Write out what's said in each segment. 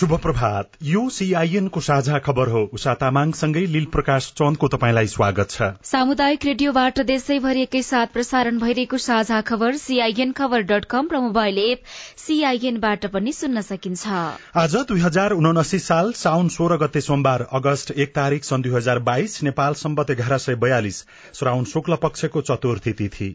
शुभ प्रभात यो सीआईएन को साझा खबर हो। उषा तामाङसँगै लील प्रकाश चन्दको तपाईँलाई स्वागत छ। सामुदायिक रेडियोबाट देशैभरि साथ प्रसारण भइरहेको साझा खबर सीआईएन खबर डट कम र मोबाइल एप सीआईएनबाट पनि सुन्न सकिन्छ। आज दुई हजार उनासी साल साउन सोह्र गते सोमबार अगस्त एक तारीक सन् दुई हजार बाइस नेपाल सम्बत एघार सय बयालिस श्राउन शुक्ल पक्षको चतुर्थी तिथि।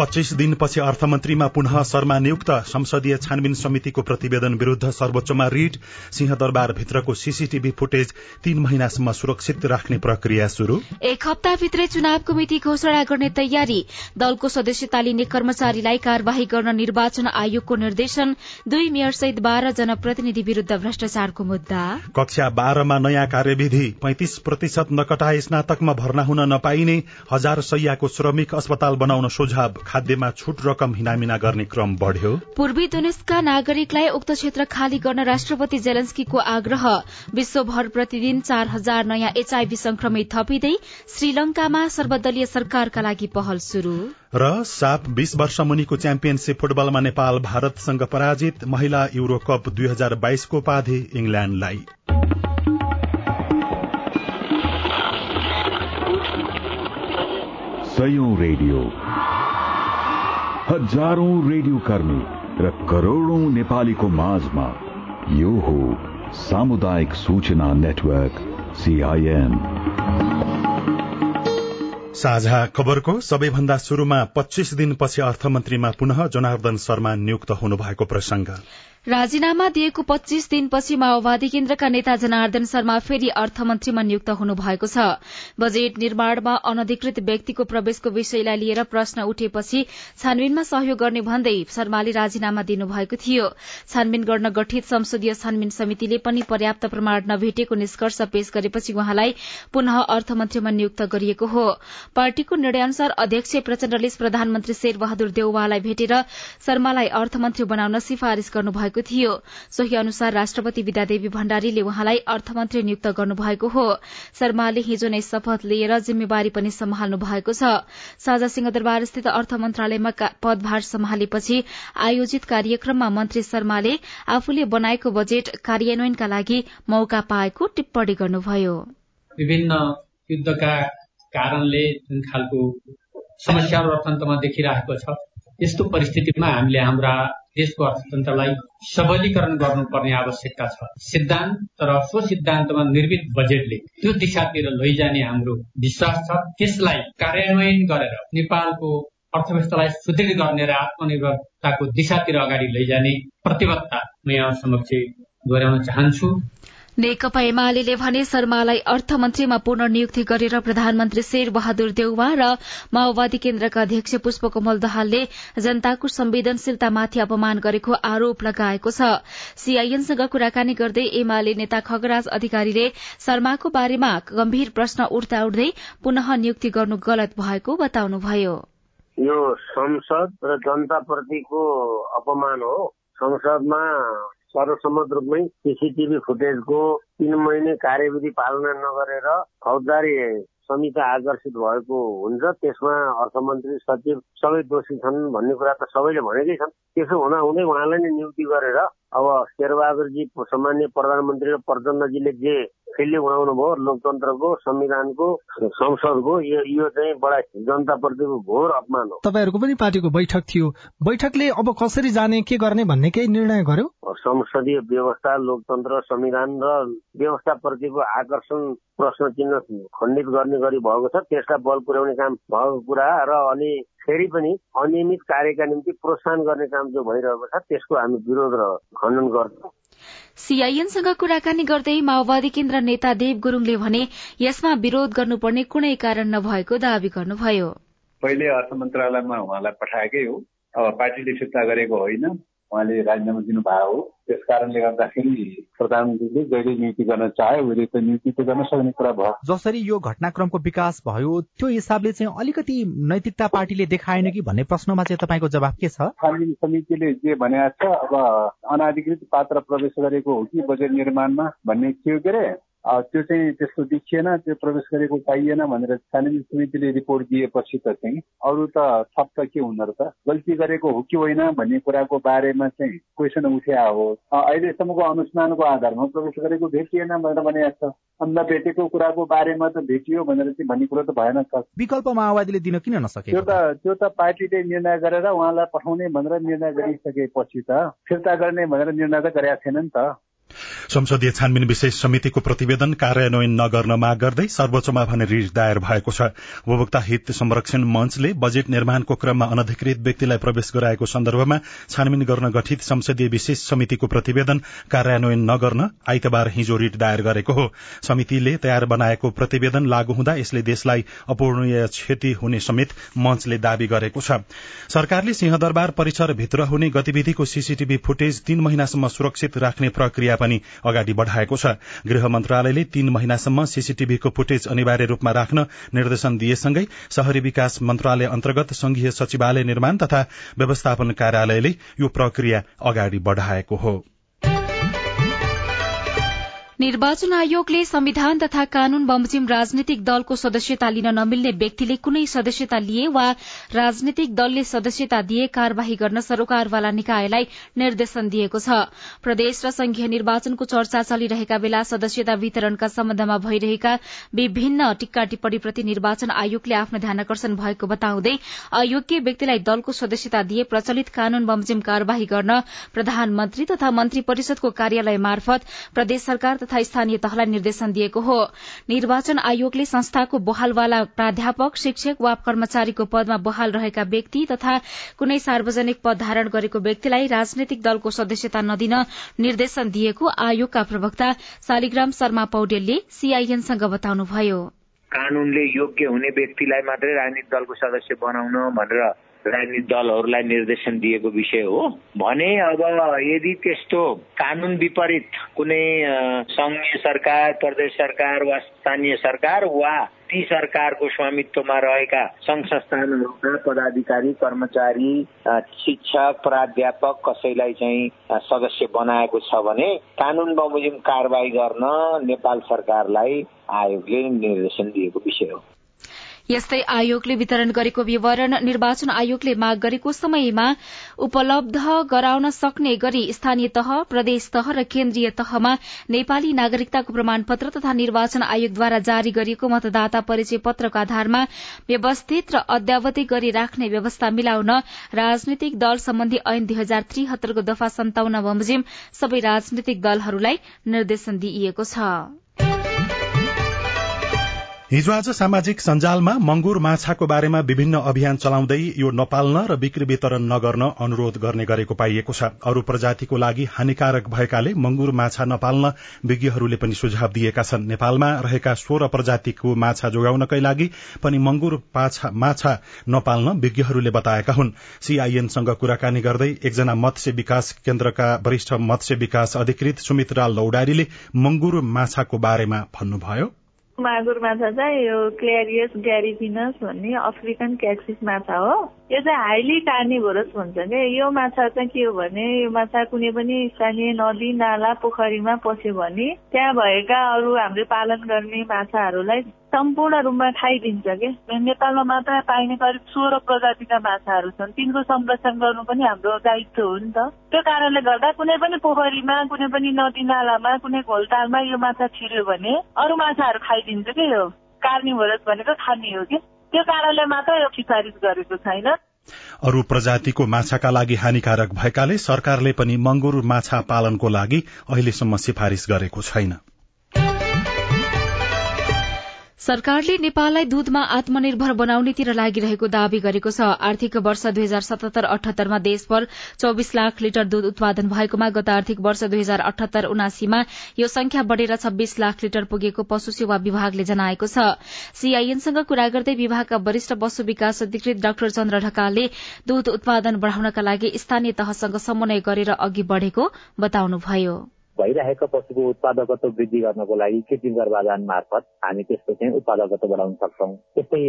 पच्चीस दिनपछि अर्थमन्त्रीमा पुनः शर्मा नियुक्त। संसदीय छानबिन समितिको प्रतिवेदन विरूद्ध सर्वोच्चमा रिट। सिंहदरबार भित्रको सीसीटीभी फुटेज तीन महिनासम्म सुरक्षित राख्ने प्रक्रिया शुरू एक हप्ताभित्रै चुनावको मिति घोषणा गर्ने तयारी। दलको सदस्यता लिने कर्मचारीलाई कार्यवाही गर्न निर्वाचन आयोगको निर्देशन। दुई मेयर सहित बाह्र जनप्रतिनिधि विरूद्ध भ्रष्टाचारको मुद्दा। कक्षा बाह्रमा नयाँ कार्यविधि। पैंतिस प्रतिशत नकटाए स्नातकमा भर्ना हुन नपाइने। हजार सैयाको श्रमिक अस्पताल बनाउन सुझाव खाद्यमा छुट रकम हिनामिना गर्ने क्रम बढ़्यो। पूर्वी दुनिसका नागरिकलाई उक्त क्षेत्र खाली गर्न राष्ट्रपति जेलेन्स्कीको आग्रह। विश्वभर प्रतिदिन चार हजार नयाँ एचआईभी संक्रमित थपिँदै श्रीलंकामा सर्वदलीय सरकारका लागि पहल शुरू र साप बीस वर्ष मुनिको च्याम्पियनशीप फुटबलमा नेपाल भारतसँग पराजित महिला युरो कप दुई हजार बाइसको उपाधि इंग्ल्याण्डलाई रेडियो। हजारौं रेडियो कर्मी र करोड़ौं नेपालीको माझमा यो हो सामुदायिक सूचना नेटवर्क सीआईएन साझा खबरको सबैभन्दा शुरूमा पच्चीस दिनपछि अर्थमन्त्रीमा पुनः जनार्दन शर्मा नियुक्त हुनुभएको प्रसंग राजीनामा दिएको पच्चीस दिनपछि माओवादी केन्द्रका नेता जनार्दन शर्मा फेरि अर्थमन्त्रीमा नियुक्त हुनुभएको छ। बजेट निर्माणमा अनधिकृत व्यक्तिको प्रवेशको विषयलाई लिएर प्रश्न उठेपछि छानबिनमा सहयोग गर्ने भन्दै शर्माले राजीनामा दिनुभएको थियो। छानबिन गर्न गठित संसदीय छानबिन समितिले पनि पर्याप्त प्रमाण नभेटेको निष्कर्ष पेश गरेपछि उहाँलाई पुनः अर्थमन्त्रीमा नियुक्त गरिएको हो। पार्टीको निर्णयअनुसार अध्यक्ष प्रचण्डले प्रधानमन्त्री शेरबहादुर देउवालाई भेटेर शर्मालाई अर्थमन्त्री बनाउन सिफारिश गर्नुभएको भएको थियो। सोही अनुसार राष्ट्रपति विद्यादेवी भण्डारीले उहाँलाई अर्थमन्त्री नियुक्त गर्नुभएको हो। शर्माले हिजो नै शपथ लिएर जिम्मेवारी पनि सम्हाल्नु भएको छ। साझा सिंहदरबार स्थित अर्थ मन्त्रालयमा पदभार सम्हालेपछि आयोजित कार्यक्रममा मन्त्री शर्माले आफूले बनाएको बजेट कार्यान्वयनका लागि मौका पाएको टिप्पणी गर्नुभयो। विभिन्न युद्धका कारणले जुन खालको समस्याहरू अर्थतन्त्रमा देखिरहेको छ यस्तो परिस्थितिमा हामीले हाम्रा देशको अर्थतन्त्रलाई सबलीकरण गर्नुपर्ने आवश्यकता छ। सिद्धान्त र सो सिद्धान्तमा निर्मित बजेटले त्यो दिशातिर लैजाने हाम्रो विश्वास छ। त्यसलाई कार्यान्वयन गरेर नेपालको अर्थव्यवस्थालाई सुदृढ गर्ने र आत्मनिर्भरताको दिशातिर अगाडि लैजाने प्रतिबद्धता म यहाँ समक्ष दोहोऱ्याउन चाहन्छु। नेकपा एमाले भने शर्मालाई अर्थमन्त्रीमा पुनर्नियुक्ति गरेर प्रधानमन्त्री शेर बहादुर देउवा र माओवादी केन्द्रका अध्यक्ष पुष्पकमल दहालले जनताको संवेदनशीलतामाथि अपमान गरेको आरोप लगाएको छ। सीआईएनसँग कुराकानी गर्दै एमाले नेता खगराज अधिकारीले शर्माको बारेमा गम्भीर प्रश्न उठ्दा उठ्दै पुनः नियुक्ति गर्नु गलत भएको बताउनुभयो। यो संसद र जनताप्रतिको अपमान हो। संसदमा सर्वसम्मत रूपमै सिसिटिभी फुटेजको तीन महिने कार्यविधि पालना नगरेर फौजदारी समिति आकर्षित भएको हुन्छ। त्यसमा अर्थमन्त्री सचिव सबै दोषी छन् भन्ने कुरा त सबैले भनेकै छन्। त्यसो हुँदा हुँदै उहाँलाई नै नियुक्ति गरेर अब शेरबहादुरजी सामान्य प्रधानमन्त्री र प्रचण्डजीले जे फेरि उडाउनु भयो लोकतन्त्रको संविधानको संसदको यो चाहिँ बडा जनताप्रतिको घोर अपमान हो। तपाईँहरूको पनि पार्टीको बैठक थियो। बैठकले अब कसरी जाने के गर्ने भन्ने केही निर्णय गर्यो? संसदीय व्यवस्था लोकतन्त्र संविधान र व्यवस्थाप्रतिको आकर्षण प्रश्न चिन्ह खण्डित गर्ने गरी भएको छ। त्यसलाई बल पुर्याउने काम भएको कुरा र अनि फेरि पनि अनियमित कार्यका निम्ति प्रोत्साहन गर्ने काम जो भइरहेको छ त्यसको हामी विरोध र खण्डन गर्छौँ। सीआईएनसँग कुराकानी गर्दै माओवादी केन्द्र नेता देव गुरूङले भने यसमा विरोध गर्नुपर्ने कुनै कारण नभएको दावी गर्नुभयो। पहिले अर्थ मन्त्रालयमा उहाँलाई पठाएकै हो। अब पार्टीले फिर्ता गरेको होइन। उहाँले राजीनामा दिनुभएको हो त्यस कारणले गर्दाखेरि प्रधानमन्त्रीले जहिले नियुक्ति गर्न चाहे उहिले त नियुक्ति त गर्न सक्ने कुरा भयो। जसरी यो घटनाक्रमको विकास भयो त्यो हिसाबले चाहिँ अलिकति नैतिकता पार्टीले देखाएन कि भन्ने प्रश्नमा चाहिँ तपाईँको जवाब के छ? छानबिन समितिले जे भनेको छ अब अनाधिकृत पात्र प्रवेश गरेको हो कि बजेट निर्माणमा भन्ने थियो के अरे त्यो चाहिँ त्यस्तो देखिएन त्यो प्रवेश गरेको पाइएन भनेर छानबिन समितिले रिपोर्ट दिएपछि त चाहिँ अरू त थप त के हुँदो रहेछ? गल्ती गरेको हो कि होइन भन्ने कुराको बारेमा चाहिँ क्वेसन उठ्या हो। अहिलेसम्मको अनुसन्धानको आधारमा प्रवेश गरेको भेटिएन भनेर भनेको छ। अन्त भेटेको कुराको बारेमा त भेटियो भनेर चाहिँ भन्ने कुरो त भएन त विकल्प माओवादीले दिन किन नसके त्यो त त्यो त पार्टीले निर्णय गरेर उहाँलाई पठाउने भनेर निर्णय गरिसकेपछि त फिर्ता गर्ने भनेर निर्णय त गरेका थिएन नि त। संसदीय छानबिन विशेष समितिको प्रतिवेदन कार्यान्वयन नगर्न माग गर्दै सर्वोच्चमा भने रिट दायर भएको छ। उपभोक्ता हित संरक्षण मञ्चले बजेट निर्माणको क्रममा अनधिकृत व्यक्तिलाई प्रवेश गराएको सन्दर्भमा छानबिन गर्न गठित संसदीय विशेष समितिको प्रतिवेदन कार्यान्वयन नगर्न आइतबार हिजो रिट दायर गरेको हो। समितिले तयार बनाएको प्रतिवेदन लागू हुँदा यसले देशलाई अपूर्णीय क्षति हुने समेत मञ्चले दावी गरेको छ। सरकारले सिंहदरबार परिसरभित्र हुने गतिविधिको सीसीटीभी फुटेज तीन महिनासम्म सुरक्षित राख्ने प्रक्रिया पनि अगाडि बढ़ाएको छ। गृह मन्त्रालयले तीन महिनासम्म सीसीटीभीको फुटेज अनिवार्य रूपमा राख्न निर्देशन दिएसँगै शहरी विकास मन्त्रालय अन्तर्गत संघीय सचिवालय निर्माण तथा व्यवस्थापन कार्यालयले यो प्रक्रिया अगाडि बढ़ाएको हो। निर्वाचन आयोगले संविधान तथा कानून बमोजिम राजनीतिक दलको सदस्यता लिन नमिल्ने व्यक्तिले कुनै सदस्यता लिए वा राजनीतिक दलले सदस्यता दिए कार्यवाही गर्न सरोकारवाला निकायलाई निर्देशन दिएको छ। प्रदेश र संघीय निर्वाचनको चर्चा चलिरहेका बेला सदस्यता वितरणका सम्बन्धमा भइरहेका विभिन्न टिक्का टिप्पणीप्रति निर्वाचन आयोगले आफ्नो ध्यान आकर्षण भएको बताउँदै अयोग्य व्यक्तिलाई दलको सदस्यता दिए प्रचलित कानून बमोजिम कार्यवाही गर्न प्रधानमन्त्री तथा मन्त्री परिषदको कार्यालय मार्फत प्रदेश सरकार तथा स्थानीय तहलाई निर्देशन दिएको हो। निर्वाचन आयोगले संस्थाको बहालवाला प्राध्यापक शिक्षक वा कर्मचारीको पदमा बहाल रहेका व्यक्ति तथा कुनै सार्वजनिक पद धारण गरेको व्यक्तिलाई राजनैतिक दलको सदस्यता नदिन निर्देशन दिएको आयोगका प्रवक्ता शालिग्राम शर्मा पौडेलले सीआईएनसँग बताउनुभयो। कानूनले योग्य हुने व्यक्तिलाई मात्रै राजनीतिक दलको सदस्य बनाउन भनेर राजनीतिक दलहरूलाई निर्देशन दिएको विषय हो। भने अब यदि त्यस्तो कानून विपरीत कुनै संघीय सरकार प्रदेश सरकार वा स्थानीय सरकार वा ती सरकारको स्वामित्वमा रहेका संघ संस्थानहरूका पदाधिकारी कर्मचारी शिक्षक प्राध्यापक कसैलाई चाहिँ सदस्य बनाएको छ भने कानून बमोजिम कारवाही गर्न नेपाल सरकारलाई आयोगले निर्देशन दिएको विषय हो। यस्तै आयोगले वितरण गरेको विवरण निर्वाचन आयोगले माग गरेको समयमा उपलब्ध गराउन सक्ने गरी स्थानीय तह प्रदेश तह र केन्द्रीय तहमा नेपाली नागरिकताको प्रमाणपत्र तथा निर्वाचन आयोगद्वारा जारी गरिएको मतदाता परिचय पत्रको आधारमा व्यवस्थित र अद्यावधि गरी राख्ने व्यवस्था मिलाउन राजनीतिक दल सम्बन्धी ऐन दुई हजार त्रिहत्तरको दफा सन्ताउन्न बमोजिम सबै राजनीतिक दलहरूलाई निर्देशन दिइएको छ। हिजो आज सामाजिक सञ्जालमा मंगुर माछाको बारेमा विभिन्न अभियान चलाउँदै यो नपाल्न र बिक्री वितरण नगर्न अनुरोध गर्ने गरेको पाइएको छ। अरू प्रजातिको लागि हानिकारक भएकाले मंगुर माछा नपाल्न विज्ञहरूले पनि सुझाव दिएका छन्। नेपालमा रहेका सोह्र प्रजातिको माछा जोगाउनकै लागि पनि मंगुर माछा नपाल्न विज्ञहरूले बताएका हुन्। सीआईएनसँग कुराकानी गर्दै एकजना मत्स्य विकास केन्द्रका वरिष्ठ मत्स्य विकास अधिकृत सुमित्रा लौडारीले मंगुर माछाको बारेमा भन्नुभयो। मागुर माछा चाहिँ यो क्ल्यारियस ग्यारिफिनस भन्ने अफ्रिकन क्याक्सिस माछा हो। यो चाहिँ हाइली कार्निभोरस भन्छ क्या यो माछा चाहिँ के हो भने यो माछा कुनै पनि स्थानीय नदी नाला पोखरीमा पस्यो भने त्यहाँ भएका अरू हामीले पालन गर्ने माछाहरूलाई सम्पूर्ण रूपमा खाइदिन्छ कि? नेपालमा मात्र पाइने करिब सोह्र प्रजातिका माछाहरू छन्। तिनको संरक्षण गर्नु पनि हाम्रो दायित्व हो नि त। त्यो कारणले गर्दा कुनै पनि पोखरीमा कुनै पनि नदी नालामा कुनै घोलतालमा यो माछा छिर्यो भने अरू माछाहरू खाइदिन्छ कि यो? कार्निभोरस भनेको खाने हो कि? त्यो कारणले मात्र यो सिफारिस गरेको छैन। अरू प्रजातिको माछाका लागि हानिकारक भएकाले सरकारले पनि मंगुर माछा पालनको लागि अहिलेसम्म सिफारिश गरेको छैन। सरकारले नेपाललाई दूधमा आत्मनिर्भर बनाउनेतिर लागिरहेको दावी गरेको छ। आर्थिक वर्ष दुई हजार सतहत्तर अठहत्तरमा देशभर चौविस लाख लिटर दूध उत्पादन भएकोमा गत आर्थिक वर्ष दुई हजार अठहत्तर उनासीमा यो संख्या बढ़ेर छब्बीस लाख लिटर पुगेको पशु सेवा विभागले जनाएको छ। सीआईएनसँग कुरा गर्दै विभागका वरिष्ठ पशु विकास अधिकृत डाक्टर चन्द्र ढकालले दूध उत्पादन बढ़ाउनका लागि स्थानीय तहसँग समन्वय गरेर अघि बढ़ेको बताउनुभयो। भइरहेको पशुको उत्पादकत्व वृद्धि गर्नको लागि कृत्रिम गर्भाधान मार्फत हामी त्यसको चाहिँ उत्पादकत्व बढाउन सक्छौँ। त्यस्तै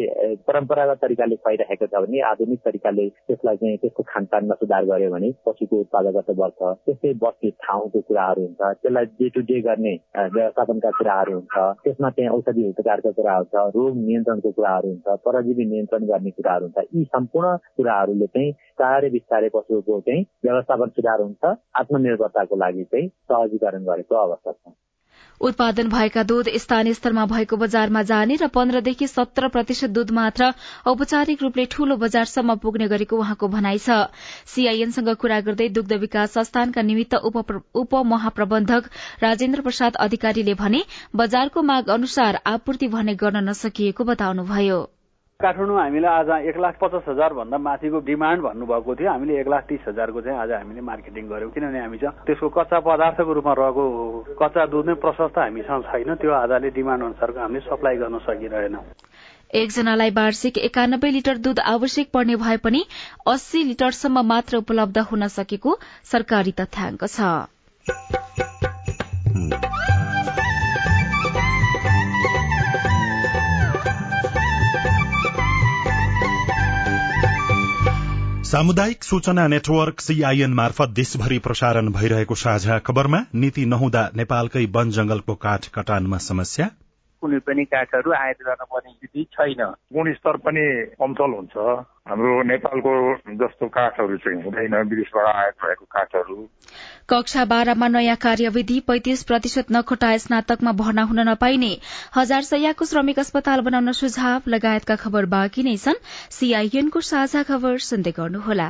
परम्परागत तरिकाले खुवाइरहेको छ भने आधुनिक तरिकाले त्यसलाई चाहिँ त्यसको खानपानमा सुधार गर्यो भने पशुको उत्पादकत्व बढ्छ। त्यस्तै बस्ने ठाउँको कुराहरू हुन्छ त्यसलाई डे टु डे गर्ने व्यवस्थापनका कुराहरू हुन्छ त्यसमा चाहिँ औषधि उपचारको कुरा हुन्छ रोग नियन्त्रणको कुराहरू हुन्छ परजीवी नियन्त्रण गर्ने कुराहरू हुन्छ। यी सम्पूर्ण कुराहरूले चाहिँ बिस्तारै बिस्तारै पशुको चाहिँ व्यवस्थापन सुधार हुन्छ आत्मनिर्भरताको लागि चाहिँ सहजीकरण गरेको अवस्था छ। उत्पादन भएका दूध स्थानीय स्तरमा भएको बजारमा जाने र पन्ध्रदेखि सत्र प्रतिशत दूध मात्र औपचारिक रूपले ठूलो बजारसम्म पुग्ने गरेको उहाँको भनाइ छ। सीआईएनसँग कुरा गर्दै दुग्ध विकास संस्थानका निमित्त उपमहाप्रबन्धक राजेन्द्र प्रसाद अधिकारीले भने बजारको माग अनुसार आपूर्ति भने गर्न नसकिएको बताउनुभयो। काठमाडौँ हामीले आज एक लाख पचास हजार भन्दा माथिको डिमान्ड भन्नुभएको थियो। हामीले एक लाख तिस हजारको चाहिँ आज हामीले मार्केटिङ गर्यौँ। किनभने हामी चाहिँ त्यसको कच्चा पदार्थको रूपमा रहेको कच्चा दुध नै प्रशस्त हामीसँग छैन त्यो आधारले डिमान्ड अनुसारको हामीले सप्लाई गर्न सकिरहेनौँ। एकजनालाई वार्षिक एकानब्बे लिटर दूध आवश्यक पर्ने भए पनि अस्सी लिटरसम्म मात्र उपलब्ध हुन सकेको सरकारी तथ्याङ्क छ। सामुदायिक सूचना नेटवर्क सीआईएन मार्फत देशभरि प्रसारण भइरहेको साझा खबरमा नीति नहुँदा नेपालकै वन जंगलको काठ कटानमा समस्या कुनै पनि काठहरू आयात गर्न पर्ने स्थिति छैन। गुणस्तर पनि कमजोर हुन्छ। हाम्रो नेपालको जस्तो काठहरू चाहिँ हुँदैन। विदेशबाट आयात भएको काठहरू। कक्षा बाह्रमा नयाँ कार्यविधि पैंतिस प्रतिशत नखोटा स्नातकमा भर्ना हुन नपाइने हजार सयको श्रमिक अस्पताल बनाउन सुझाव लगायतका खबर बाँकी नै छन्। सीआईएनको साझा खबर सुन्दै गर्नुहोला।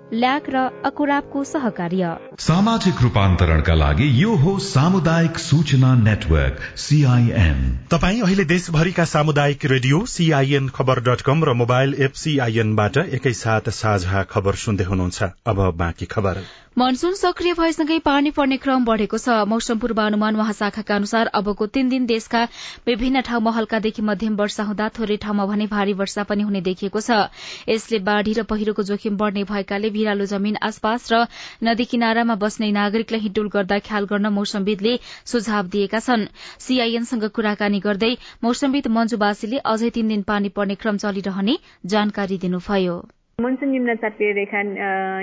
ल्याक र अकुराबको सहकार्य। सामाजिक रूपान्तरणका लागि यो हो सामुदायिक सूचना नेटवर्क सीआईएन तपाई अहिले देशभरिका सामुदायिक रेडियो सीआईएन खबर डट कम र मोबाइल एप सीआईएनबाट एकैसाथ साझा खबर सुन्दै हुनुहुन्छ। अब बाँकी खबर। मनसून सक्रिय भएसँगै पानी पर्ने क्रम बढ़ेको छ। मौसम पूर्वानुमान महाशाखाका अनुसार अबको तीन दिन देशका विभिन्न ठाउँमा हल्कादेखि मध्यम वर्षा हुँदा थोरै ठाउँमा भने भारी वर्षा पनि हुने देखिएको छ। यसले बाढ़ी र पहिरोको जोखिम बढ़ने भएकाले भिरालो जमीन आसपास र नदी किनारामा बस्ने नागरिकलाई हिडुल गर्दा ख्याल गर्न मौसमविदले सुझाव दिएका छन्। सीआईएनसँग कुराकानी गर्दै मौसमविद मञ्जुवासीले अझै तीन दिन पानी पर्ने क्रम चलिरहने जानकारी दिनुभयो। मनसुन निम्न चापिय रेखा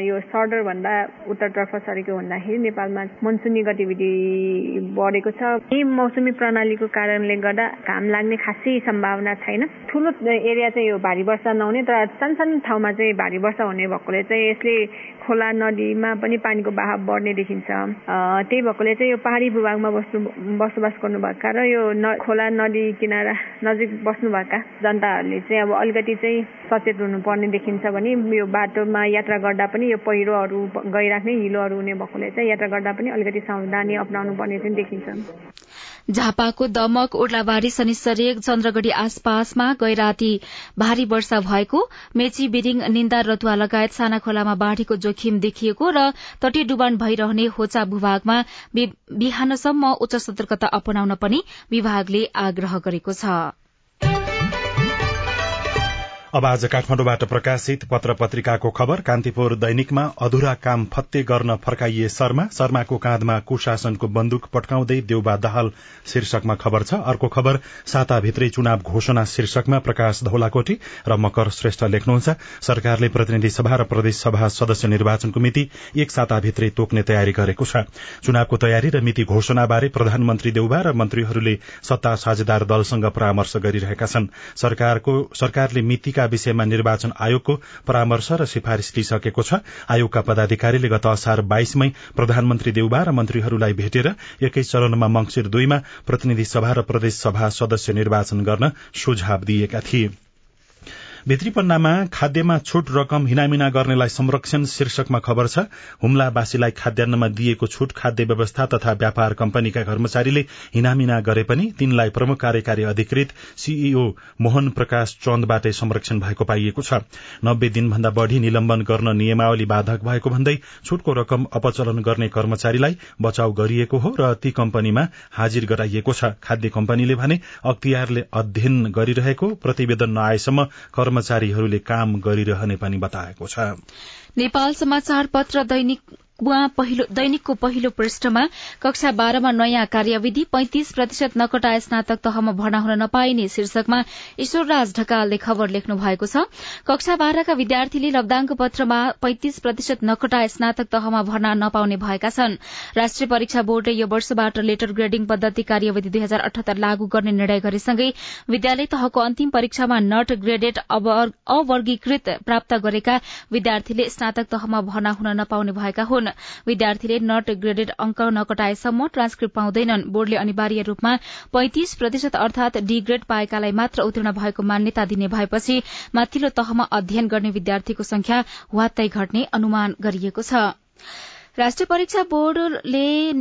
यो सर्डर भन्दा उत्तरतर्फ सरेको हुँदाखेरि नेपालमा मनसुनी गतिविधि बढेको छ। यही मौसमी प्रणालीको कारणले गर्दा घाम लाग्ने खासै सम्भावना छैन। ठुलो एरिया चाहिँ यो भारी वर्षा नहुने तर सानो ठाउँमा चाहिँ भारी वर्षा हुने भएकोले चाहिँ यसले खोला नदीमा पनि पानीको बहाव बढ्ने देखिन्छ। त्यही भएकोले चाहिँ यो पहाडी भूभागमा बस्नु बसोबास गर्नुभएका र यो खोला नदी किनारा नजिक बस्नुभएका जनताहरूले चाहिँ अब अलिकति चाहिँ सचेत हुनुपर्ने देखिन्छ भने पनि यो बाटोमा यात्रा गर्दा पनि यो पहिरोहरू गइराख्ने हिलोहरू हुने भएकोले चाहिँ यात्रा गर्दा पनि अलिकति सावधानी अप्नाउनु पर्ने चाहिँ देखिन्छ। झापाको दमक ओर्लाबारी शनिश्चर्य चन्द्रगढ़ी आसपासमा गैराती भारी वर्षा भएको मेची बिरिङ निन्दा रतुवा लगायत साना खोलामा बाढ़ीको जोखिम देखिएको र तटीय डुबान भइरहने होचा भूभागमा बिहानसम्म उच्च सतर्कता अपनाउन पनि विभागले आग्रह गरेको छ। अब आज काठमाडौँबाट प्रकाशित पत्र पत्रिकाको खबर कान्तिपुर दैनिकमा अधुरा काम फत्ते गर्न फर्काइए शर्मा। शर्माको काँधमा कुशासनको बन्दुक पट्काउँदै देउबा दाहाल शीर्षकमा खबर छ। अर्को खबर साताभित्रै चुनाव घोषणा शीर्षकमा प्रकाश धौलाकोटी र मकर श्रेष्ठ लेख्नुहुन्छ। सरकारले प्रतिनिधि सभा र प्रदेश सभा सदस्य निर्वाचनको मिति एक साताभित्रै तोक्ने तयारी गरेको छ। चुनावको तयारी र मिति घोषणाबारे प्रधानमन्त्री देउबा र मन्त्रीहरूले सत्ता साझेदार दलसँग परामर्श गरिरहेका छन्। सरकारले मिति नीतिका विषयमा निर्वाचन आयोगको परामर्श र सिफारिश लिइसकेको छ। आयोगका पदाधिकारीले गत असार बाइसमै प्रधानमन्त्री देउबा र मन्त्रीहरूलाई भेटेर एकै चरणमा मंगिर दुईमा प्रतिनिधि सभा र प्रदेश सभा सदस्य निर्वाचन गर्न सुझाव दिएका थिए। भित्री पन्नामा खाद्यमा छूट रकम हिनामिना गर्नेलाई संरक्षण शीर्षकमा खबर छ। हुम्लावासीलाई खाद्यान्नमा दिएको छूट खाद्य व्यवस्था तथा व्यापार कम्पनीका कर्मचारीले हिनामिना गरे पनि तिनलाई प्रमुख कार्यकारी अधिकृत सीईओ मोहन प्रकाश चन्दबाटै संरक्षण भएको पाइएको छ। नब्बे दिनभन्दा बढ़ी निलम्बन गर्न नियमावली बाधक भएको भन्दै छूटको रकम अपचलन गर्ने कर्मचारीलाई बचाउ गरिएको हो र ती कम्पनीमा हाजिर गराइएको छ। खाद्य कम्पनीले भने अख्तियारले अध्ययन गरिरहेको प्रतिवेदन नआएसम्म कर्मचारीहरूले काम गरिरहने पनि बताएको छ। नेपाल समाचार पत्र दैनिक दैनिकको पहिलो पृष्ठमा कक्षा बाह्रमा नयाँ कार्यविधि पैंतिस प्रतिशत नकटाए स्नातक तहमा भर्ना हुन नपाइने शीर्षकमा ईश्वरराज ढकालले खबर लेख्नु भएको छ। कक्षा बाह्रका विद्यार्थीले लब्दाङ्क पत्रमा पैंतिस प्रतिशत नकटाए स्नातक तहमा भर्ना नपाउने भएका छन्। राष्ट्रिय परीक्षा बोर्डले यो वर्षबाट लेटर ग्रेडिङ पद्धति कार्यविधि दुई हजार अठहत्तर लागू गर्ने निर्णय गरेसँगै विद्यालय तहको अन्तिम परीक्षामा नट ग्रेडेड अवर्गीकृत प्राप्त गरेका विद्यार्थीले स्नातक तहमा भर्ना हुन नपाउने भएका हुन्। विद्यार्थीले नट ग्रेडेड अंक नकटाएसम्म ट्रान्सक्रिप्ट पाउँदैनन्। बोर्डले अनिवार्य रूपमा पैंतिस प्रतिशत अर्थात डी ग्रेड पाएकालाई मात्र उत्तीर्ण भएको मान्यता दिने भएपछि माथिल्लो तहमा अध्ययन गर्ने विद्यार्थीको संख्या वात्तै घट्ने अनुमान गरिएको छ। राष्ट्रिय परीक्षा बोर्डले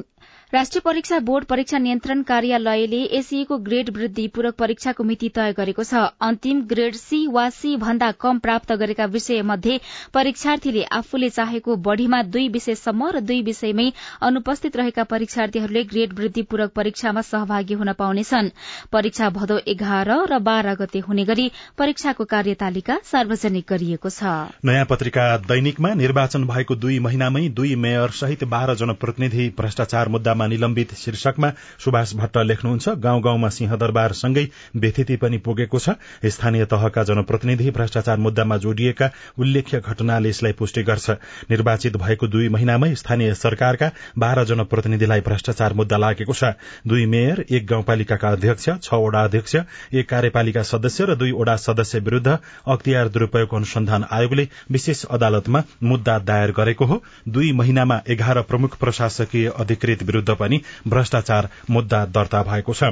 राष्ट्रिय परीक्षा बोर्ड परीक्षा नियन्त्रण कार्यालयले एसीएको ग्रेड वृद्धि पूरक परीक्षाको मिति तय गरेको छ। अन्तिम ग्रेड सी वा सी भन्दा कम प्राप्त गरेका विषय मध्ये परीक्षार्थीले आफूले चाहेको बढ़ीमा दुई विषयसम्म र दुई विषयमै अनुपस्थित रहेका परीक्षार्थीहरूले ग्रेड वृद्धि पूरक परीक्षामा सहभागी हुन पाउनेछन्। परीक्षा भदौ एघार र बाह्र गते हुने गरी परीक्षाको कार्यतालिका सार्वजनिक गरिएको छ। नयाँ पत्रिका दैनिकमा निर्वाचन भएको दुई महिनामै दुई मेयर सहित बाह्र जनप्रतिनिधि भ्रष्टाचार मुद्दा मुद्दामा निलम्बित शीर्षकमा सुभाष भट्ट लेख्नुहुन्छ गाउँ गाउँमा सिंहदरबारसँगै व्यथिति पनि पुगेको छ। स्थानीय तहका जनप्रतिनिधि भ्रष्टाचार मुद्दामा जोडिएका उल्लेख्य घटनाले यसलाई पुष्टि गर्छ। निर्वाचित भएको दुई महिनामै स्थानीय सरकारका बाह्र जनप्रतिनिधिलाई भ्रष्टाचार मुद्दा लागेको छ। दुई मेयर एक गाउँपालिकाका अध्यक्ष छ वडा अध्यक्ष एक कार्यपालिका सदस्य र दुई वडा सदस्य विरूद्ध अख्तियार दुरूपयोग अनुसन्धान आयोगले विशेष अदालतमा मुद्दा दायर गरेको हो। दुई महिनामा एघार प्रमुख प्रशासकीय अधिकृत विरूद्ध विरूद्ध पनि भ्रष्टाचार मुद्दा दर्ता भएको छ।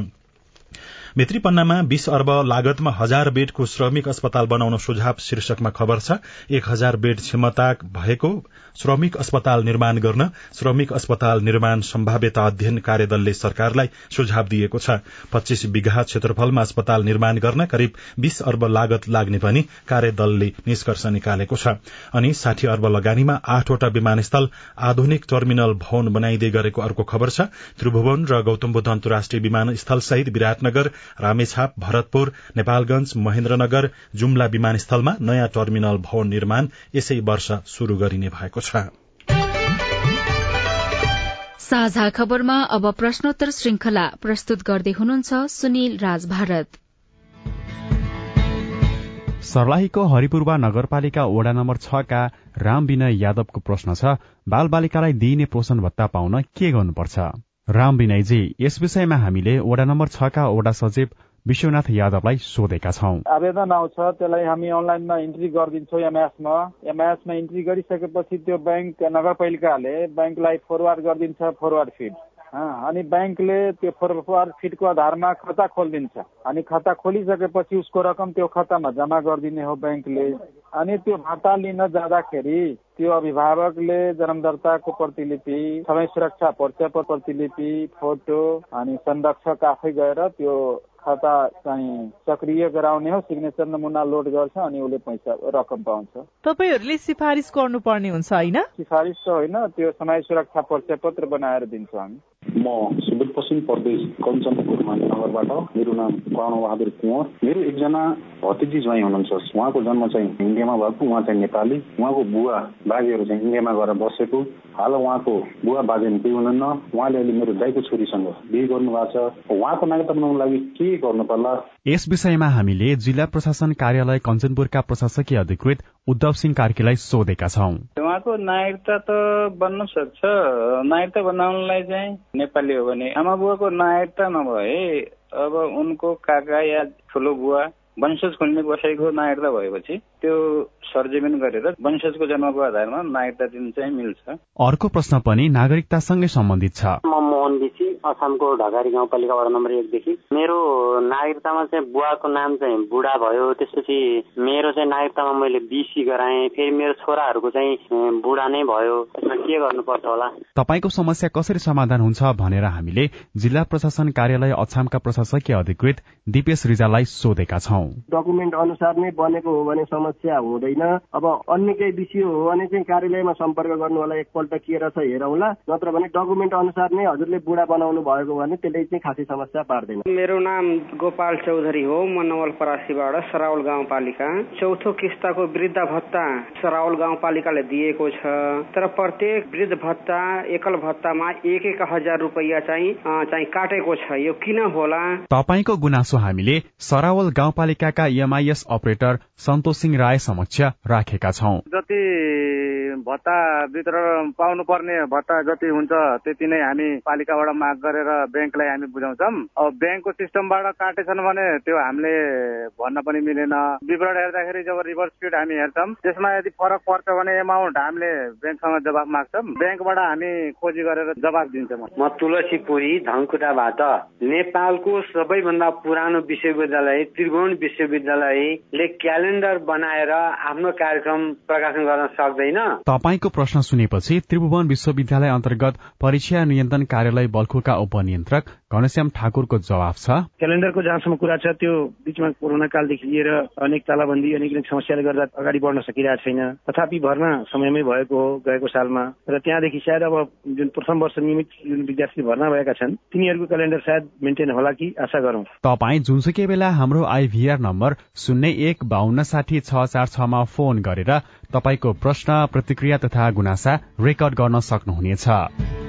भित्री पन्नामा बीस अर्ब लागतमा हजार बेडको श्रमिक अस्पताल बनाउन सुझाव शीर्षकमा खबर छ। एक हजार बेड क्षमता भएको श्रमिक अस्पताल निर्माण गर्न श्रमिक अस्पताल निर्माण सम्भाव्यता अध्ययन कार्यदलले सरकारलाई सुझाव दिएको छ। पच्चीस विघा क्षेत्रफलमा अस्पताल निर्माण गर्न करिब बीस अर्ब लागत लाग्ने पनि कार्यदलले निष्कर्ष निकालेको छ। अनि साठी अर्ब लगानीमा आठवटा विमानस्थल आधुनिक टर्मिनल भवन बनाइँदै गरेको अर्को खबर छ। त्रिभुवन र गौतम बुद्ध अन्तर्राष्ट्रिय विमानस्थल सहित विराटनगर रामेछाप भरतपुर नेपालगंज महेन्द्रनगर जुम्ला विमानस्थलमा नयाँ टर्मिनल भवन निर्माण यसै वर्ष शुरू गरिने भएको छ। साझा खबरमा अब प्रश्नोत्तर श्रृंखला प्रस्तुत गर्दै हुनुहुन्छ सुनिल राज भारत सर्लाहीको हरिपूर्वा नगरपालिका वडा नम्बर छका राम विनय यादवको प्रश्न छ बाल बालिकालाई दिइने पोषण भत्ता पाउन के गर्नुपर्छ? राम विनयजी यस विषयमा हामीले वडा नम्बर छका वडा सचिव विश्वनाथ यादवलाई सोधेका छौँ। आवेदन आउँछ त्यसलाई हामी अनलाइनमा इन्ट्री गरिदिन्छौँ एमएसमा एमएसमा इन्ट्री गरिसकेपछि त्यो ब्याङ्क नगरपालिकाले ब्याङ्कलाई फरवार्ड गरिदिन्छ फरवार्ड फिड अनि ब्याङ्कले त्यो फरवार्ड फिडको आधारमा खाता खोलिदिन्छ। अनि खाता खोलिसकेपछि उसको रकम त्यो खातामा जम्मा गरिदिने हो ब्याङ्कले। अनि त्यो भत्ता लिन जाँदाखेरि त्यो अभिभावकले जन्मदर्ताको प्रतिलिपि समय सुरक्षा परिचय प्रतिलिपि फोटो अनि संरक्षक आफै गएर त्यो खाता चाहिँ सक्रिय गराउने हो सिग्नेचर नमुना लोड गर्छ अनि उसले पैसा रकम पाउँछ। तपाईँहरूले सिफारिस गर्नुपर्ने हुन्छ होइन? सिफारिस त होइन त्यो समाज सुरक्षा परिचय पत्र बनाएर दिन्छौँ हामी। म सुदूरपश्चिम प्रदेश कञ्चनपुरमा नगरबाट मेरो नाम कर्णबहादुर कुँवर। मेरो एकजना भतिजी ज्वाइँ हुनुहुन्छ। उहाँको जन्म चाहिँ इन्डियामा भएको उहाँ चाहिँ नेपाली। उहाँको बुवा बाजेहरू चाहिँ इन्डियामा गएर बसेको। हाल उहाँको बुवा बाजे केही हुनुहुन्न। उहाँले अहिले मेरो दाईको छोरीसँग बिहे गर्नु भएको छ। उहाँको नागरिकता बनाउनु लागि के गर्नु पर्ला? यस विषयमा हामीले जिल्ला प्रशासन कार्यालय कञ्चनपुरका प्रशासकीय अधिकृत उद्धव सिंह कार्कीलाई सोधेका छौं। उहाँको नागरिकता त बन्न सक्छ। नागरिकता बनाउनलाई चाहिँ नेपाली हो भने आमा बुवाको नागरिकता नभए अब उनको काका या ठुलो बुवा वंशज खोल्ने बसेको नागरिकता भएपछि त्यो सरजमिन गरेर वंशजको जन्मको आधारमा नागरिकता दिन चाहिँ मिल्छ। अर्को प्रश्न पनि नागरिकतासँगै सम्बन्धित छ। म मोहन असमको ढकारी गाउँपालिका वडा नम्बर एकदेखि मेरो नागरिकतामा चाहिँ बुवाको नाम चाहिँ बुढा भयो। त्यसपछि मेरो चाहिँ नागरिकतामा मैले बिसी गराएँ। फेरि मेरो छोराहरूको चाहिँ बुढा नै भयो। यसमा के गर्नुपर्छ होला? तपाईँको समस्या कसरी समाधान हुन्छ भनेर हामीले जिल्ला प्रशासन कार्यालय अछामका प्रशासकीय अधिकृत दिपेश रिजालाई सोधेका छौं। डकुमेन्ट अनुसार नै बनेको हो भने समस्या हुँदैन। अब अन्य केही विषय हो भने चाहिँ कार्यालयमा सम्पर्क गर्नु होला। एकपल्ट के रहेछ हेरौँला। नत्र भने डकुमेन्ट अनुसार नै हजुरले बुढा बनाउनु भएको भने त्यसले चाहिँ खासै समस्या पार्दैन। मेरो नाम गोपाल चौधरी हो म नवलपरासीबाट सराउल गाउँपालिका। चौथो किस्ताको वृद्ध भत्ता सराउल गाउँपालिकाले दिएको छ। तर प्रत्येक वृद्ध भत्ता एकल भत्तामा एक एक हजार रुपियाँ चाहिँ चाहिँ काटेको छ। यो किन होला? तपाईँको गुनासो हामीले सरावल गाउँपालिकाका एमआइएस अपरेटर सन्तोष सिंह राय समक्ष राखेका छौं। जति भत्ता वितरण पाउनु पर्ने भत्ता जति हुन्छ त्यति नै हामी पालिकाबाट माग गरेर ब्याङ्कलाई हामी बुझाउँछौँ। अब ब्याङ्कको सिस्टमबाट काटेछन् भने त्यो हामीले भन्न पनि मिलेन। विवरण हेर्दाखेरि जब रिभर्स स्पिड हामी हेर्छौँ त्यसमा यदि फरक पर्छ भने एमाउन्ट हामीले ब्याङ्कसँग जवाब माग्छौँ। ब्याङ्कबाट हामी खोजी गरेर जवाब दिन्छौँ। म तुलसी पुरी धनकुटाबाट। नेपालको सबैभन्दा पुरानो विश्वविद्यालय त्रिभुवन विश्वविद्यालयले क्यालेन्डर बनाएर आफ्नो कार्यक्रम प्रकाशन गर्न सक्दैन। तपाईँको प्रश्न सुनेपछि त्रिभुवन विश्वविद्यालय अन्तर्गत परीक्षा नियन्त्रण कार्यालय बल्खुका उपनियन्त्रक घनश्याम ठाकुरको जवाब छ। क्यालेन्डरको जहाँसम्म कुरा छ त्यो बिचमा कोरोना कालदेखि लिएर अनेक तालाबन्दी अनेक अनेक समस्याले गर्दा अगाडि बढ्न सकिरहेको छैन। तथापि भर्ना समयमै भएको हो गएको सालमा। र त्यहाँदेखि सायद अब जुन प्रथम वर्ष नियमित जुन विद्यार्थी भर्ना भएका छन् तिनीहरूको क्यालेन्डर सायद मेन्टेन होला कि आशा गरौँ। तपाईँ जुनसुकै बेला हाम्रो आइभीआर नम्बर शून्य एक बाहन्न साठी छ चार छमा फोन गरेर तपाईँको प्रश्न प्रतिक्रिया तथा गुनासा रेकर्ड गर्न सक्नुहुनेछ।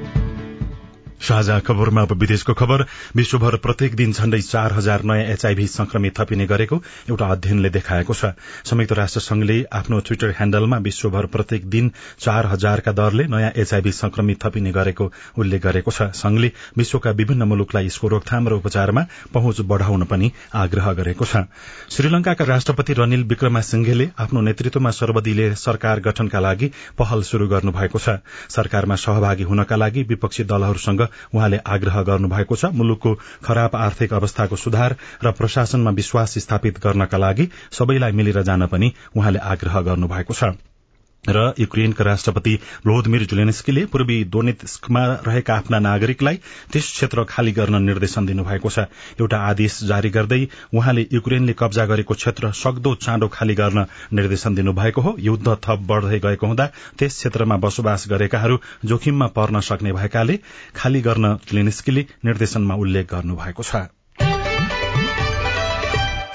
साझा खबरमा अब विदेशको खबर। विश्वभर प्रत्येक दिन झण्डै चार हजार नयाँ एचआईभी संक्रमित थपिने गरेको एउटा अध्ययनले देखाएको छ। संयुक्त राष्ट्र संघले आफ्नो ट्विटर ह्याण्डलमा विश्वभर प्रत्येक दिन चार हजारका दरले नयाँ एचआईभी संक्रमित थपिने गरेको उल्लेख गरेको छ। संघले विश्वका विभिन्न मुलुकलाई यसको रोकथाम र उपचारमा पहुँच बढ़ाउन पनि आग्रह गरेको छ। श्रीलंकाका राष्ट्रपति रनिल विक्रमासिंघेले आफ्नो नेतृत्वमा सर्वदलीय सरकार गठनका लागि पहल शुरू गर्नु भएको छ। सरकारमा सहभागी हुनका लागि विपक्षी दलहरूसँग उहाँले आग्रह गर्नुभएको छ मुलुकको खराब आर्थिक अवस्थाको सुधार र प्रशासनमा विश्वास स्थापित गर्नका लागि सबैलाई मिलेर जान पनि उहाँले आग्रह गर्नुभएको छ। र युक्रेनका राष्ट्रपति भ्लोदमिर जुलेन्स्कीले पूर्वी दोनेत्स्कमा रहेका आफ्ना नागरिकलाई त्यस क्षेत्र खाली गर्न निर्देशन दिनुभएको छ। एउटा आदेश जारी गर्दै उहाँले युक्रेनले कब्जा गरेको क्षेत्र सक्दो चाँडो खाली गर्न निर्देशन दिनुभएको हो। युद्ध थप बढ़दै गएको हुँदा त्यस क्षेत्रमा बसोबास गरेकाहरू जोखिममा पर्न सक्ने भएकाले खाली गर्न जुलेन्स्कीले निर्देशनमा उल्लेख गर्नुभएको छ।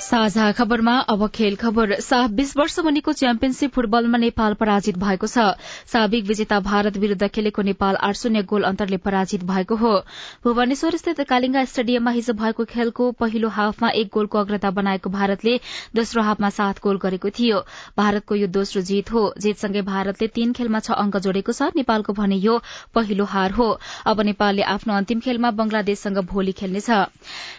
साझा खबरमा अब खेल खबर। बीस वर्ष मुनिको च्याम्पियनशीप फुटबलमा नेपाल पराजित भएको छ। साबिक विजेता भारत विरूद्ध खेलेको नेपाल आठ शून्य गोल अन्तरले पराजित भएको हो। भुवनेश्वर स्थित कालिङ्गा स्टेडियममा हिजो भएको खेलको पहिलो हाफमा एक गोलको अग्रता बनाएको भारतले दोस्रो हाफमा सात गोल गरेको थियो। भारतको यो दोस्रो जीत हो। जीतसँगै भारतले तीन खेलमा छ अंक जोडेको छ। नेपालको भने यो पहिलो हार हो। अब नेपालले आफ्नो अन्तिम खेलमा बंगलादेशसँग भोलि खेल्नेछ।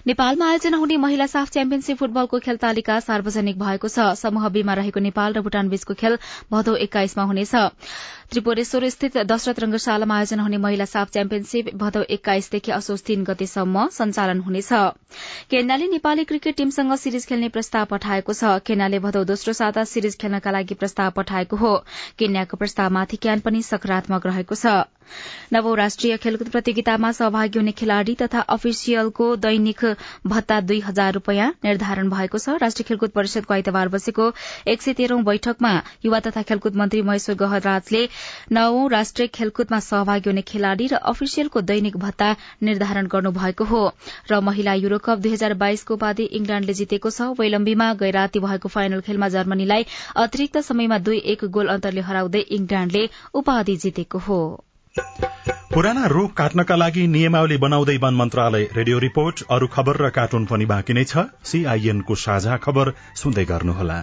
नेपालमा आयोजना हुने महिला साफ च्याम्पियनशीप फुटबलको फुटबलको खेल तालिका सार्वजनिक भएको छ। समूह बीमा रहेको नेपाल र भूटान बीचको खेल भदौ एक्काइसमा हुनेछ। त्रिपुरेश्वर स्थित दशरथ रंगशालामा आयोजना हुने महिला साफ च्याम्पियनशीप भदौ एक्काइसदेखि असोज तीन गतेसम्म सञ्चालन हुनेछ। केन्याले नेपाली क्रिकेट टीमसँग सिरिज खेल्ने प्रस्ताव पठाएको छ। केन्याले भदौ दोस्रो साता सिरिज खेल्नका लागि प्रस्ताव पठाएको हो। केन्याको प्रस्तावमाथि क्यान पनि सकारात्मक रहेको छ। नवौं राष्ट्रिय खेलकुद प्रतियोगितामा सहभागी हुने खेलाड़ी तथा अफिसियलको दैनिक भत्ता दुई हजार रूपियाँ निर्धारण भएको छ। राष्ट्रिय खेलकुद परिषदको आइतबार बसेको एक सय तेह्रौं बैठकमा युवा तथा खेलकुद मन्त्री महेश्वर गहराजले नवौं राष्ट्रिय खेलकुदमा सहभागी हुने खेलाड़ी र अफिसियलको दैनिक भत्ता निर्धारण गर्नुभएको हो। र महिला युरोकप दुई हजार बाइसको उपाधि इंग्ल्याण्डले जितेको छ। वेलम्बीमा गैराती भएको फाइनल खेलमा जर्मनीलाई अतिरिक्त समयमा दुई एक गोल अन्तरले हराउँदै इंग्ल्याण्डले उपाधि जितेको हो। पुराना रूख काट्नका लागि नियमावली बनाउँदै वन मन्त्रालय रेडियो रिपोर्ट अरू खबर र कार्टुन पनि बाँकी नै छ। सीआईएनको साझा खबर सुन्दै गर्नुहोला।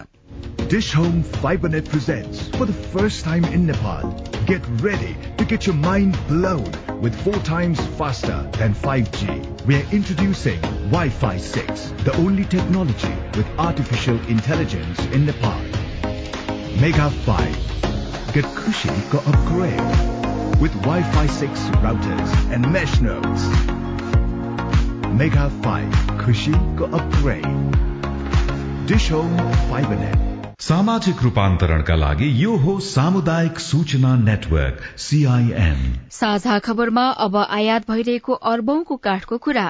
Dish Home FiberNet presents for the first time in Nepal. Get ready to get your mind blown with four times faster than 5G. We are introducing Wi-Fi 6, the only technology with artificial intelligence in Nepal. Mega 5. Get Kushi ko upgrade with Wi-Fi 6 routers and mesh nodes. Mega 5 Kushi ko upgrade. Dish Home FiberNet. सामाजिक रूपान्तरणका लागि यो हो सामुदायिक सूचना network CIN साझा खबरमा अब आयात भइरहेको अर्बौंको काठको कुरा।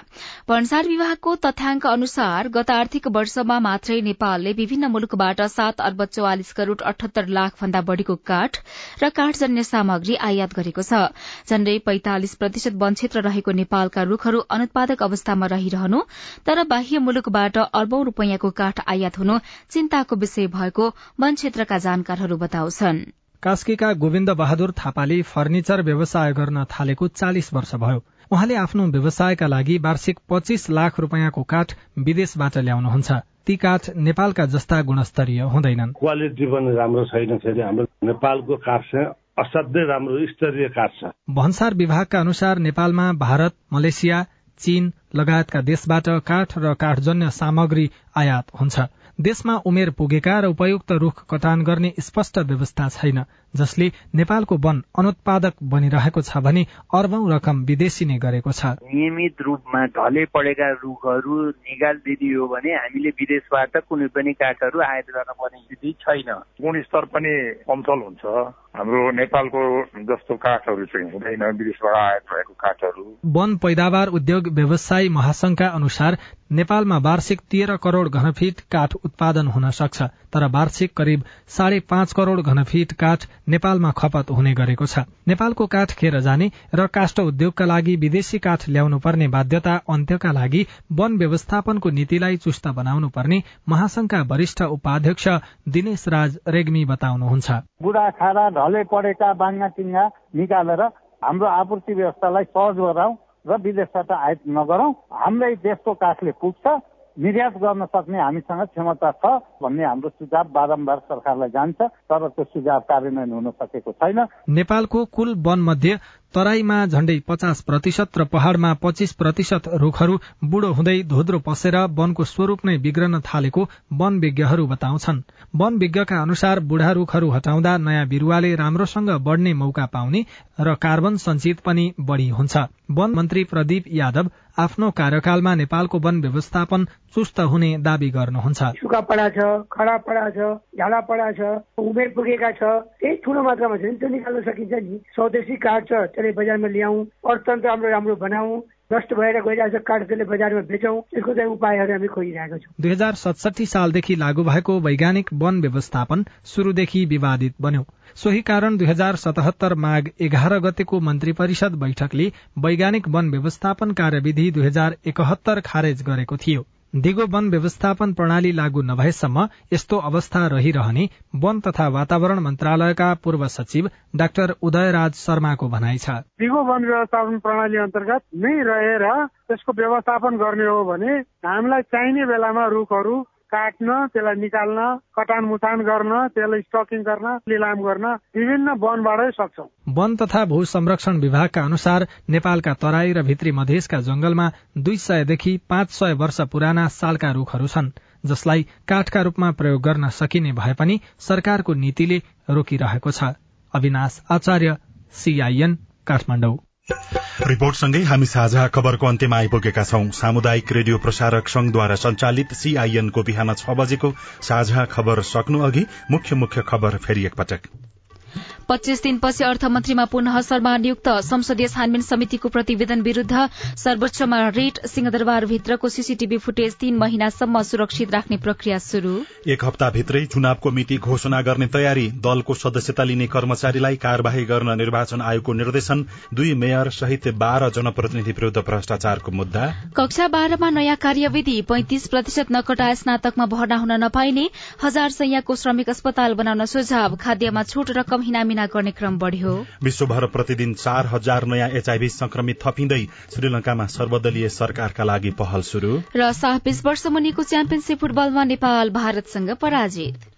भन्सार विभागको तथ्याङ्क अनुसार गत आर्थिक वर्षमा मात्रै नेपालले विभिन्न मुलुकबाट सात अर्ब चौवालिस करोड़ अठहत्तर लाख भन्दा बढ़ीको काठ र काठजन्य सामग्री आयात गरेको छ। झण्डै पैंतालिस प्रतिशत वन क्षेत्र रहेको नेपालका रूखहरू अनुत्पादक अवस्थामा रहिरहनु तर बाह्य मुलुकबाट अर्बौं रूपियाँको काठ आयात हुनु चिन्ताको विषय भएको वन क्षेत्रका जानकारहरू बताउँछन्। कास्कीका गोविन्द बहादुर थापाले फर्निचर व्यवसाय गर्न थालेको चालिस वर्ष भयो। उहाँले आफ्नो व्यवसायका लागि वार्षिक पच्चीस लाख रूपियाँको काठ विदेशबाट ल्याउनुहुन्छ। ती काठ नेपालका जस्ता गुणस्तरीय हुँदैनन्। क्वालिटी पनि राम्रो छैन फेरि हाम्रो नेपालको काठ चाहिँ असाध्यै राम्रो स्तरीय काठ छ। भन्सार विभागका अनुसार नेपालमा भारत मलेसिया चीन लगायतका देशबाट काठ र काठजन्य सामग्री आयात हुन्छ। देशमा उमेर पुगेका र उपयुक्त रूख कटान गर्ने स्पष्ट व्यवस्था छैन जसले नेपालको वन अनुत्पादक बनिरहेको छ भने अर्बौं रकम विदेशी नै गरेको छ। नियमित रूपमा ढले पढेका रुखहरू निकालिदियो भने हामीले विदेशबाट कुनै पनि काठहरू आयात गर्न पर्ने स्थिति छैन। गुणस्तर पनि कमतल हुन्छ। हाम्रो नेपालको जस्तो काठहरू चाहिँ हुँदैन विदेशबाट आयात भएको काठहरू। वन पैदावार उद्योग व्यवसायी महासंघका अनुसार नेपालमा वार्षिक तेह्र करोड़ घनफीट काठ उत्पादन हुन सक्छ। तर वार्षिक करिब साढे पाँच करोड़ घनफीट काठ नेपालमा खपत हुने गरेको छ। नेपालको काठ खेर जाने र काष्ठ उद्योगका लागि विदेशी काठ ल्याउनु पर्ने बाध्यता अन्त्यका लागि वन व्यवस्थापनको नीतिलाई चुस्त बनाउनु पर्ने महासंघका वरिष्ठ उपाध्यक्ष दिनेश राज रेग्मी बताउनुहुन्छ। ढले परेका बाङ्गा निकालेर हाम्रो आपूर्ति व्यवस्थालाई सहज गराउँ र विदेशबाट आयात नगरौँ। हाम्रै देशको काठले पुग्छ। निर्यात गर्न सक्ने हामीसँग क्षमता छ भन्ने हाम्रो सुझाव बारम्बार सरकारलाई जान्छ तर त्यो सुझाव कार्यान्वयन हुन सकेको छैन। नेपालको कुल वन मध्ये तराईमा झण्डै पचास प्रतिशत र पहाड़मा पच्चीस प्रतिशत रूखहरू बुढो हुँदै धोद्रो पसेर वनको स्वरूप नै बिग्रन थालेको वन विज्ञहरू बताउँछन्। वन विज्ञका अनुसार बुढा रूखहरू हटाउँदा नयाँ बिरूवाले राम्रोसँग बढ़ने मौका पाउने र कार्बन सञ्चित पनि बढ़ी हुन्छ। वन मन्त्री प्रदीप यादव आफ्नो कार्यकालमा नेपालको वन व्यवस्थापन चुस्त हुने दावी गर्नुहुन्छ। सुक्खा पडा छ खडा पडा छ झाडा पडा छ उमेर पुगेका छ त्यही ठुलो मात्रामा छ। त्यो निकाल्न सकिन्छ नि। स्वदेशी काठ छ त्यसले बजारमा ल्याउँ अर्थतन्त्र हाम्रो राम्रो बनाऊ नष्ट भएर गइरहेको छ काठ त्यसले बजारमा बेचौँ यसको चाहिँ उपायहरू हामी खोजिरहेका छौँ। दुई हजार सतसठी सालदेखि लागू भएको वैज्ञानिक वन व्यवस्थापन शुरूदेखि विवादित बन्यो। सोही कारण दुई हजार सतहत्तर माघ एघार गतेको मन्त्री परिषद बैठकले वैज्ञानिक वन व्यवस्थापन कार्यविधि दुई हजार एकहत्तर खारेज गरेको थियो। दिगो वन व्यवस्थापन प्रणाली लागू नभएसम्म यस्तो अवस्था रहिरहने वन तथा वातावरण मन्त्रालयका पूर्व सचिव डाक्टर उदयराज शर्माको भनाइ छ। दिगो वन व्यवस्थापन प्रणाली अन्तर्गत नै रहेर त्यसको व्यवस्थापन गर्ने हो भने हामीलाई चाहिने बेलामा रुखहरू काट्न त्यसलाई निकाल्न कटान मुटान गर्न त्यसलाई स्टकिङ गर्न लिलाम गर्न विभिन्न वनबाटै सक्छौ। वन तथा भू संरक्षण विभागका अनुसार नेपालका तराई र भित्री मधेसका जंगलमा दुई सयदेखि पाँच सय वर्ष पुराना सालका रूखहरू छन् जसलाई काठका रूपमा प्रयोग गर्न सकिने भए पनि सरकारको नीतिले रोकिरहेको छ। अविनाश आचार्य सीआईएन काठमाडौँ। रिपोर्टसँगै हामी साझा खबरको अन्त्यमा आइपुगेका छौं। सामुदायिक रेडियो प्रसारक संघद्वारा संचालित सीआईएनको बिहान छ बजेको साझा खबर सक्नु अघि मुख्य मुख्य खबर फेरि एकपटक। पच्चीस दिनपछि अर्थमन्त्रीमा पुनः शर्मा नियुक्त। संसदीय छानबिन समितिको प्रतिवेदन विरूद्ध सर्वोच्चमा रिट सिंहदरबारभित्रको सीसीटीभी फुटेज तीन महिनासम्म सुरक्षित राख्ने प्रक्रिया शुरू एक हप्ताभित्रै चुनावको मिति घोषणा गर्ने तयारी दलको सदस्यता लिने कर्मचारीलाई कार्यवाही गर्न निर्वाचन आयोगको निर्देशन दुई मेयर सहित बाह्र जनप्रतिनिधि विरूद्ध भ्रष्टाचारको मुद्दा। कक्षा बाह्रमा नयाँ कार्यविधि पैंतिस प्रतिशत नकटा स्नातकमा भर्ना हुन नपाइने हजार सैयाको श्रमिक अस्पताल बनाउन सुझाव खाद्यमा छुट रकम हिनामिना गर्ने क्रम बढ़्यो। विश्वभर प्रतिदिन चार हजार नयाँ एचआईभी संक्रमित थपिँदै श्रीलंकामा सर्वदलीय सरकारका लागि पहल शुरू र साह बीस वर्ष मुनिको च्याम्पियनशीप फुटबलमा नेपाल भारतसँग पराजित।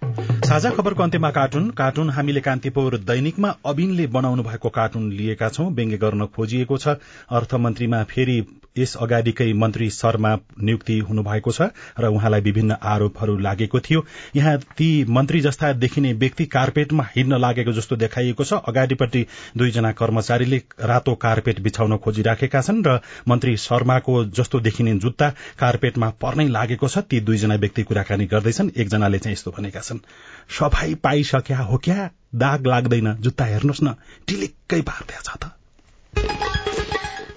साझा खबरको अन्त्यमा कार्टुन। कार्टुन हामीले कान्तिपुर दैनिकमा अबिनले बनाउनु भएको कार्टुन लिएका छौं। व्यङ्ग्य गर्न खोजिएको छ। अर्थमन्त्रीमा फेरि यस अगाडिकै मन्त्री शर्मा नियुक्ति हुनुभएको छ र उहाँलाई विभिन्न आरोपहरू लागेको थियो। यहाँ ती मन्त्री जस्ता देखिने व्यक्ति कार्पेटमा हिँड्न लागेको जस्तो देखाइएको छ। अगाडिपट्टि दुईजना कर्मचारीले रातो कार्पेट बिछाउन खोजिराखेका छन् र मन्त्री शर्माको जस्तो देखिने जुत्ता कार्पेटमा पर्नै लागेको छ। ती दुईजना व्यक्ति कुराकानी गर्दैछन्। एकजनाले चाहिँ यस्तो भनेका छन्। सफाई पाइसक्या हो क्या? दाग लाग्दैन। जुत्ता हेर्नुहोस् न। टिलिक्कै पार्दैछ त।